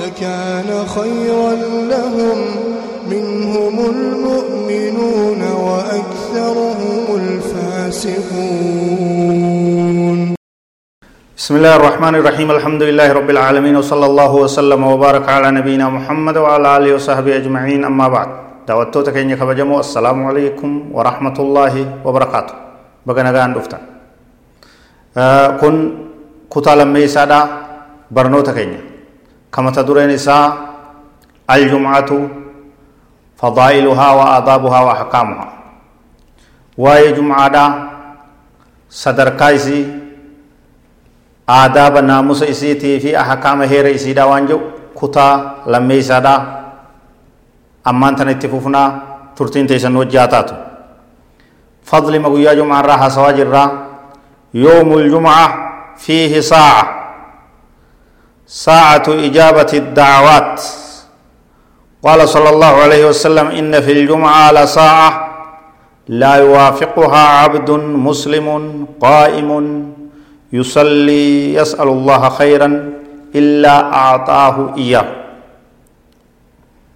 لكان خيرا لهم. منهم المؤمنون وأكثرهم الفاسقون. بسم الله الرحمن الرحيم. الحمد لله رب العالمين وصلى الله وسلم وبارك على نبينا محمد وعلى آله وصحبه أجمعين. أما بعد دعوتو تكيني كبجمو السلام عليكم ورحمة الله وبركاته. بغنا دفتن آه كن كتا لمي سادا برنو تكيني كما تدرين إساء الجمعة فضائلها وآدابها وأحكامها. وهي جمعة صدر كايسي آداب ناموس إسيتي في أحكام هير إسيدا وانجو كتا لمي سادا أمان تنتفوفنا ترتين تيسن وجاتاتو فضل مقويا جمعة راها سواجر يوم الجمعة فيه ساعة. ساعة إجابة الدعوات. قال صلى الله عليه وسلم إن في الجمعة لساعة لا يوافقها عبد مسلم قائم يصلي يسأل الله خيرا إلا أعطاه إياه.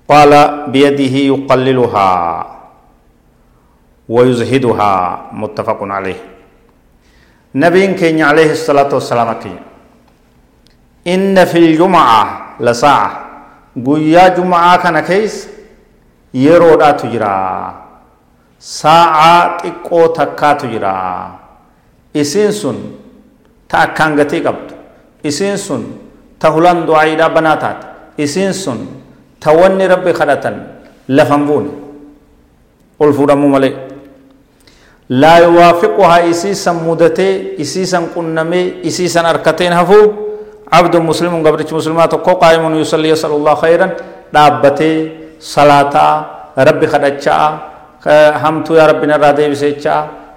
قال بيده يقللها ويزهدها. متفق عليه. نبي كين عليه الصلاة والسلام كين إن في الجمعة لساعة قويا جمعة كان كيس يرودا تجرا ساعة تقو تكا تجرا إسين سن ta akkaan gatii qabdu isiin sun ta hulan du'aayiidhaa banaa taate isiin sun ta wanni rabbi kadhatan lafan buune ol fuudhamuu malee laa yuwaafiquhaa isiisan mudatee isiisan qunnamee isiisan harkateen hafuu عبد مسلم قبرت مسلمات كو قائم يصلي يسأل الله خيرا دابتي صلاة ربي خدچا همتو يا ربنا رادي بسيچا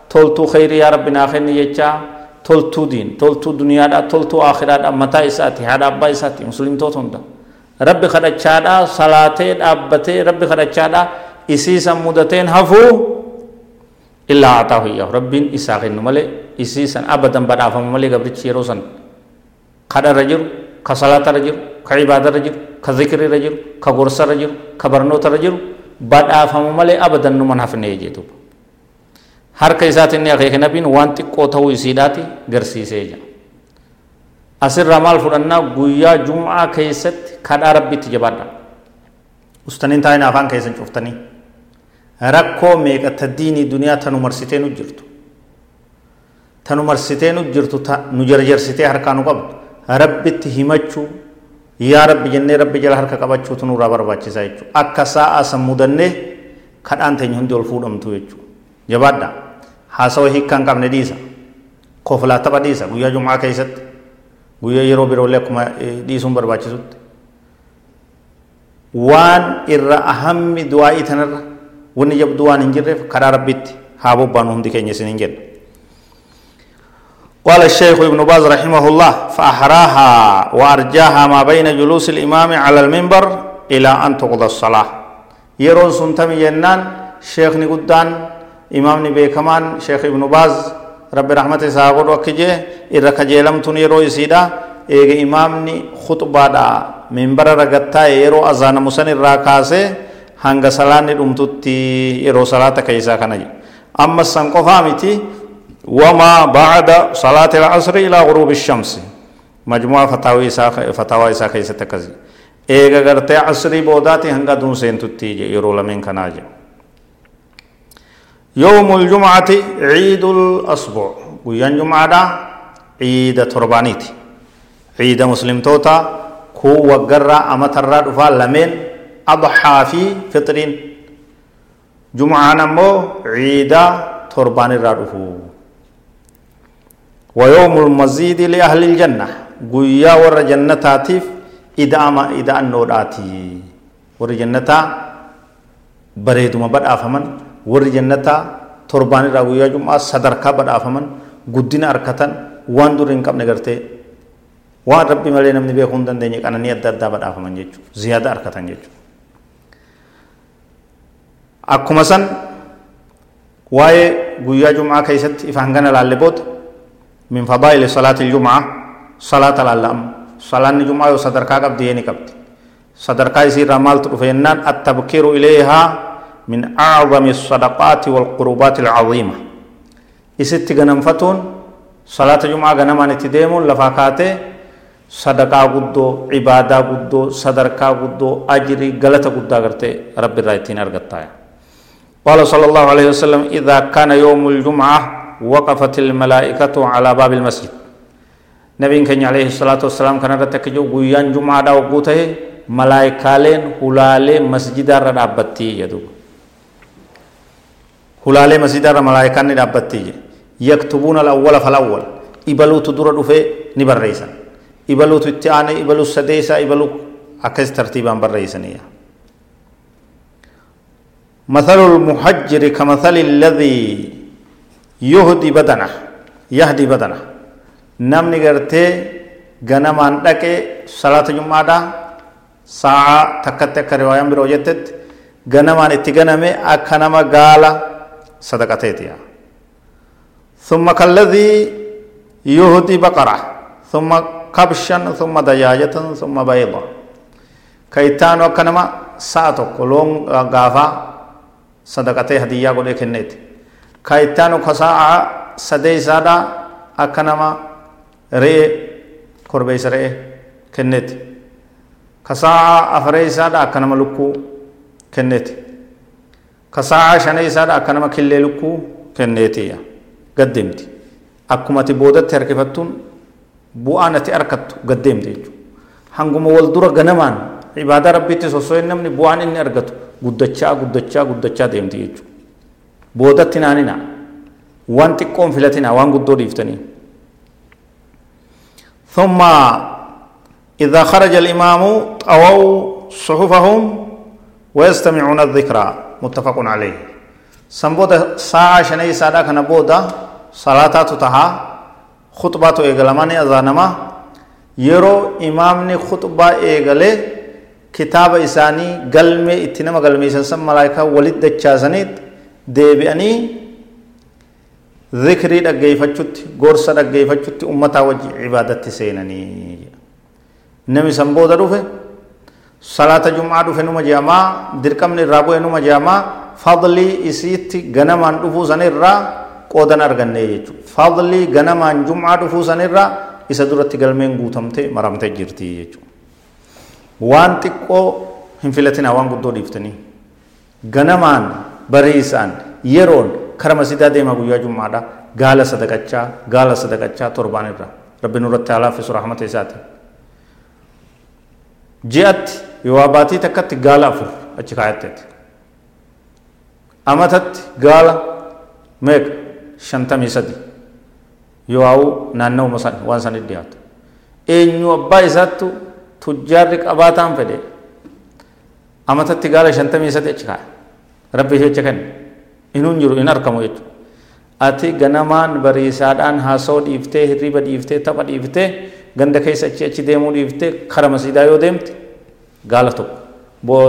تولتو خير يا ربنا خير يچا toltuu diin toltuu duniyaadha toltuu akhiraadha mataa isaati haadha abbaa isaati muslimtoota hunda rabbi kadhachaadha salaatee dhaabbatee rabbi kadhachaadha isiisan mudateen hafuu illaa ataahu iyyahu rabbiin isaa kennu malee isiisan abadan badhaafamu malee gabrichi yeroo san kadharra jiru ka salaatarra jiru ka ibaadarra jiru ka zikrirra jiru ka gorsarra jiru ka barnootarra jiru badhaafamu malee abadan numan hafnee jeetuudha harka isaatiin akeeke nabiin waan xiqqoo ta'uu isiidhaati garsiisee jira asirraa maal fudhannaa guyyaa jum'aa keessatti kadhaa rabbitti jabaadha ustaniin taa'ina afaan keessan cuftanii rakkoo meeqata diinii duniyaa tanu nu jirtu tanu marsitee nu jirtu nu jarjarsitee harkaa nu qabdu rabbitti himachuu yaa rabbi jennee rabbi jala harka qabachuutu nurraa barbaachisaa jechuudha akka sa'a san mudannee kadhaan teenya hundi ol fuudhamtu jechuudha jabaadha haasawa hiikkaa hin qabne dhiisa koflaa tapha dhiisa guyyaa jum'aa keessatti guyyaa yeroo biroollee akkuma dhiisuun barbaachisutti waan irra ahammi du'aa'ii tanarra wanni jabduu waan hin jirreef karaa rabbitti haa bobbaanu hundi keenya isin hin jenna قال الشيخ ابن باز رحمه الله فأحراها وأرجاها ما بين جلوس الإمام على المنبر إلى أن تقضى الصلاة يرون سنتم ينان شيخ نقدان beekamaan sheekh ibnu baaz rabbi rahmata isaa godhu akka jee irra kajeelamtuun yeroo isiidha eega imaamni khuxbaadha minbara ragattaa'e yeroo azaanamu san irraa kaasee hanga salaanni dhumtutti yeroo salaata keessaa kana jedhu وما بعد صلاة العصر إلى غروب الشمس. مجموعة فتاوى ساخ فتاوى ساخ إيسا تكزي إيغا غرت عصري بوداتي هنگا دون سين تتيج إيرو لمن كناج يوم الجمعة عيد الأسبوع ويان جمعة دا عيد تربانيت عيد مسلم توتا كو وقرر أمتر راد لمن أضحى في فطرين. جمعة نمو عيد تربان رادو ويوم المزيد لأهل الجنة قويا ور جنتاتيف إدامة إداء النوراتي warri jannataa bareeduma badhaafaman warri jannataa torbaan irraa guyyaa jum'aa sadarkaa badhaafaman guddina harkatan waan dur hin qabne gartee waan rabbi malee namni beekuu hin dandeenye qananii adda addaa badhaafaman jechuudha ziyaada harkatan jechuudha. Akkuma san waa'ee guyyaa jum'aa keessatti ifaan gana laalle booda salaanni jum'aa yoo sadarkaa qabdi yee ni qabdi sadarkaa isiirraa maaltu dhufe jennaan attabkiiru ileehaa min acdami sadaqaati walqurubaati alcaziima isitti ganamfatuun salaata jum'aa ganamaan itti deemuun lafaa kaatee sadaqaa guddoo cibaadaa guddoo sadarkaa guddoo ajrii galata guddaa gartee rabbi irraa ittiin argattaaya قال صلى الله عليه وسلم إذا كان يوم الجمعة وقفت الملائكة على باب المسجد. نبي كان عليه الصلاة والسلام كان رتكجو قيان جمعة دا وقوته ملائكالين هلالي مسجد رابطي يدو هلالي مسجد ملائكان رابطي يكتبون الأول فالأول. إبلو تدور دفه نبرئيسا إبلو تتعاني إبلو سديسا إبلو أكس ترتيبا برئيسانيا مثل المحجر كمثل الذي يهدي بدنه يهدي بدنه. نمني غرتي غنمان دكه صلاة جمعه دا ساعه تكت كروايام بروجتت غنمان اتغنمه اكنما غالا صدقتيتيا ثم كالذي يهدي بقره ثم كبشا ثم دجاجة ثم بيضا۔ كيتانو كنما ساتو كلون غافا sadaqatee hadiyyaa godhee kenneeti ka ittaanu kasaa'a sadee isaadha akka nama re'ee korbeessa re'ee kenneeti kasaa'a afaree isaadha akka nama lukkuu kenneeti kasaa'a shanee isaadha akka nama killee lukkuu kenneetiya gaddeemti akkuma ati boodatti harkifattuun bu'aan ati harkattu gaddeemti jechuudha hanguma wal dura ganamaan ibaadaa rabbiitti sosso'een namni bu'aan inni argatu guddachaa guddachaa guddachaa deemti jechuudha boodatti naanina waan xiqqoon filatina waan guddoo dhiiftanii ثم إذا خرج الإمام طووا صحفهم ويستمعون الذكرى متفق عليه سنبودا ساعة شني ساعة كان بودا صلاة تتها خطبة إيغلماني أذانما يرو إمامني خطبة kitaaba isaanii galmee itti nama galmeessan san malaayikaa walit dachaasaniit deebi'anii zikrii dhaggeeffachutti gorsa dhaggeeffachutti ummataa wajji cibaadatti seenanii nami san booda dhufe salaata jum'aa dhufe numa je'amaa dirqamni irraa bu'e numa je'amaa fadlii isiitti ganamaan dhufuu sanirraa qoodan arganne jechuudha. Fadlii ganamaan jum'aa dhufuu sanirraa isa duratti galmeen guutamte maramte jirti jechuudha. waan xiqqoo hin filatinaa waan guddoo dhiiftanii. Ganamaan bariisaan yeroon kara masidaa deemaa guyyaa jummaadha gaala sadaqachaa gaala sadaqachaa torbaan irra rabbi nurratti haa laaffisu rahmata isaati ji'atti yoo baatii takkatti gaala afur achi kaayatteeti amatatti gaala meeqa shantamii sadi yoo haa'u naanna'uma waan sanit dhiyaatu eenyu abbaa isaattu tujjaarri qabaataan fedhe amatatti gaala shantamii sadi achi kaa'e rabbi jecha kenne inuun jiru in argamu jechuudha ati ganamaan bariisaadhaan haasoo dhiiftee hirriba dhiiftee tapha dhiiftee ganda keessa achi achi deemuu dhiiftee kara masiidaa yoo deemte gaala tokko boo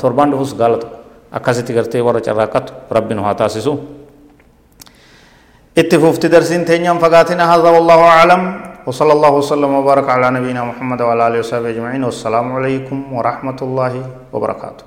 torbaan dhufus gaala tokko akkasitti gartee warra carraaqqatu rabbi nu haa taasisu itti fufti darsiin teenyaan fagaatina hadha wallahu aclam وصلى الله وسلم وبارك على نبينا محمد وعلى اله وصحبه اجمعين والسلام عليكم ورحمه الله وبركاته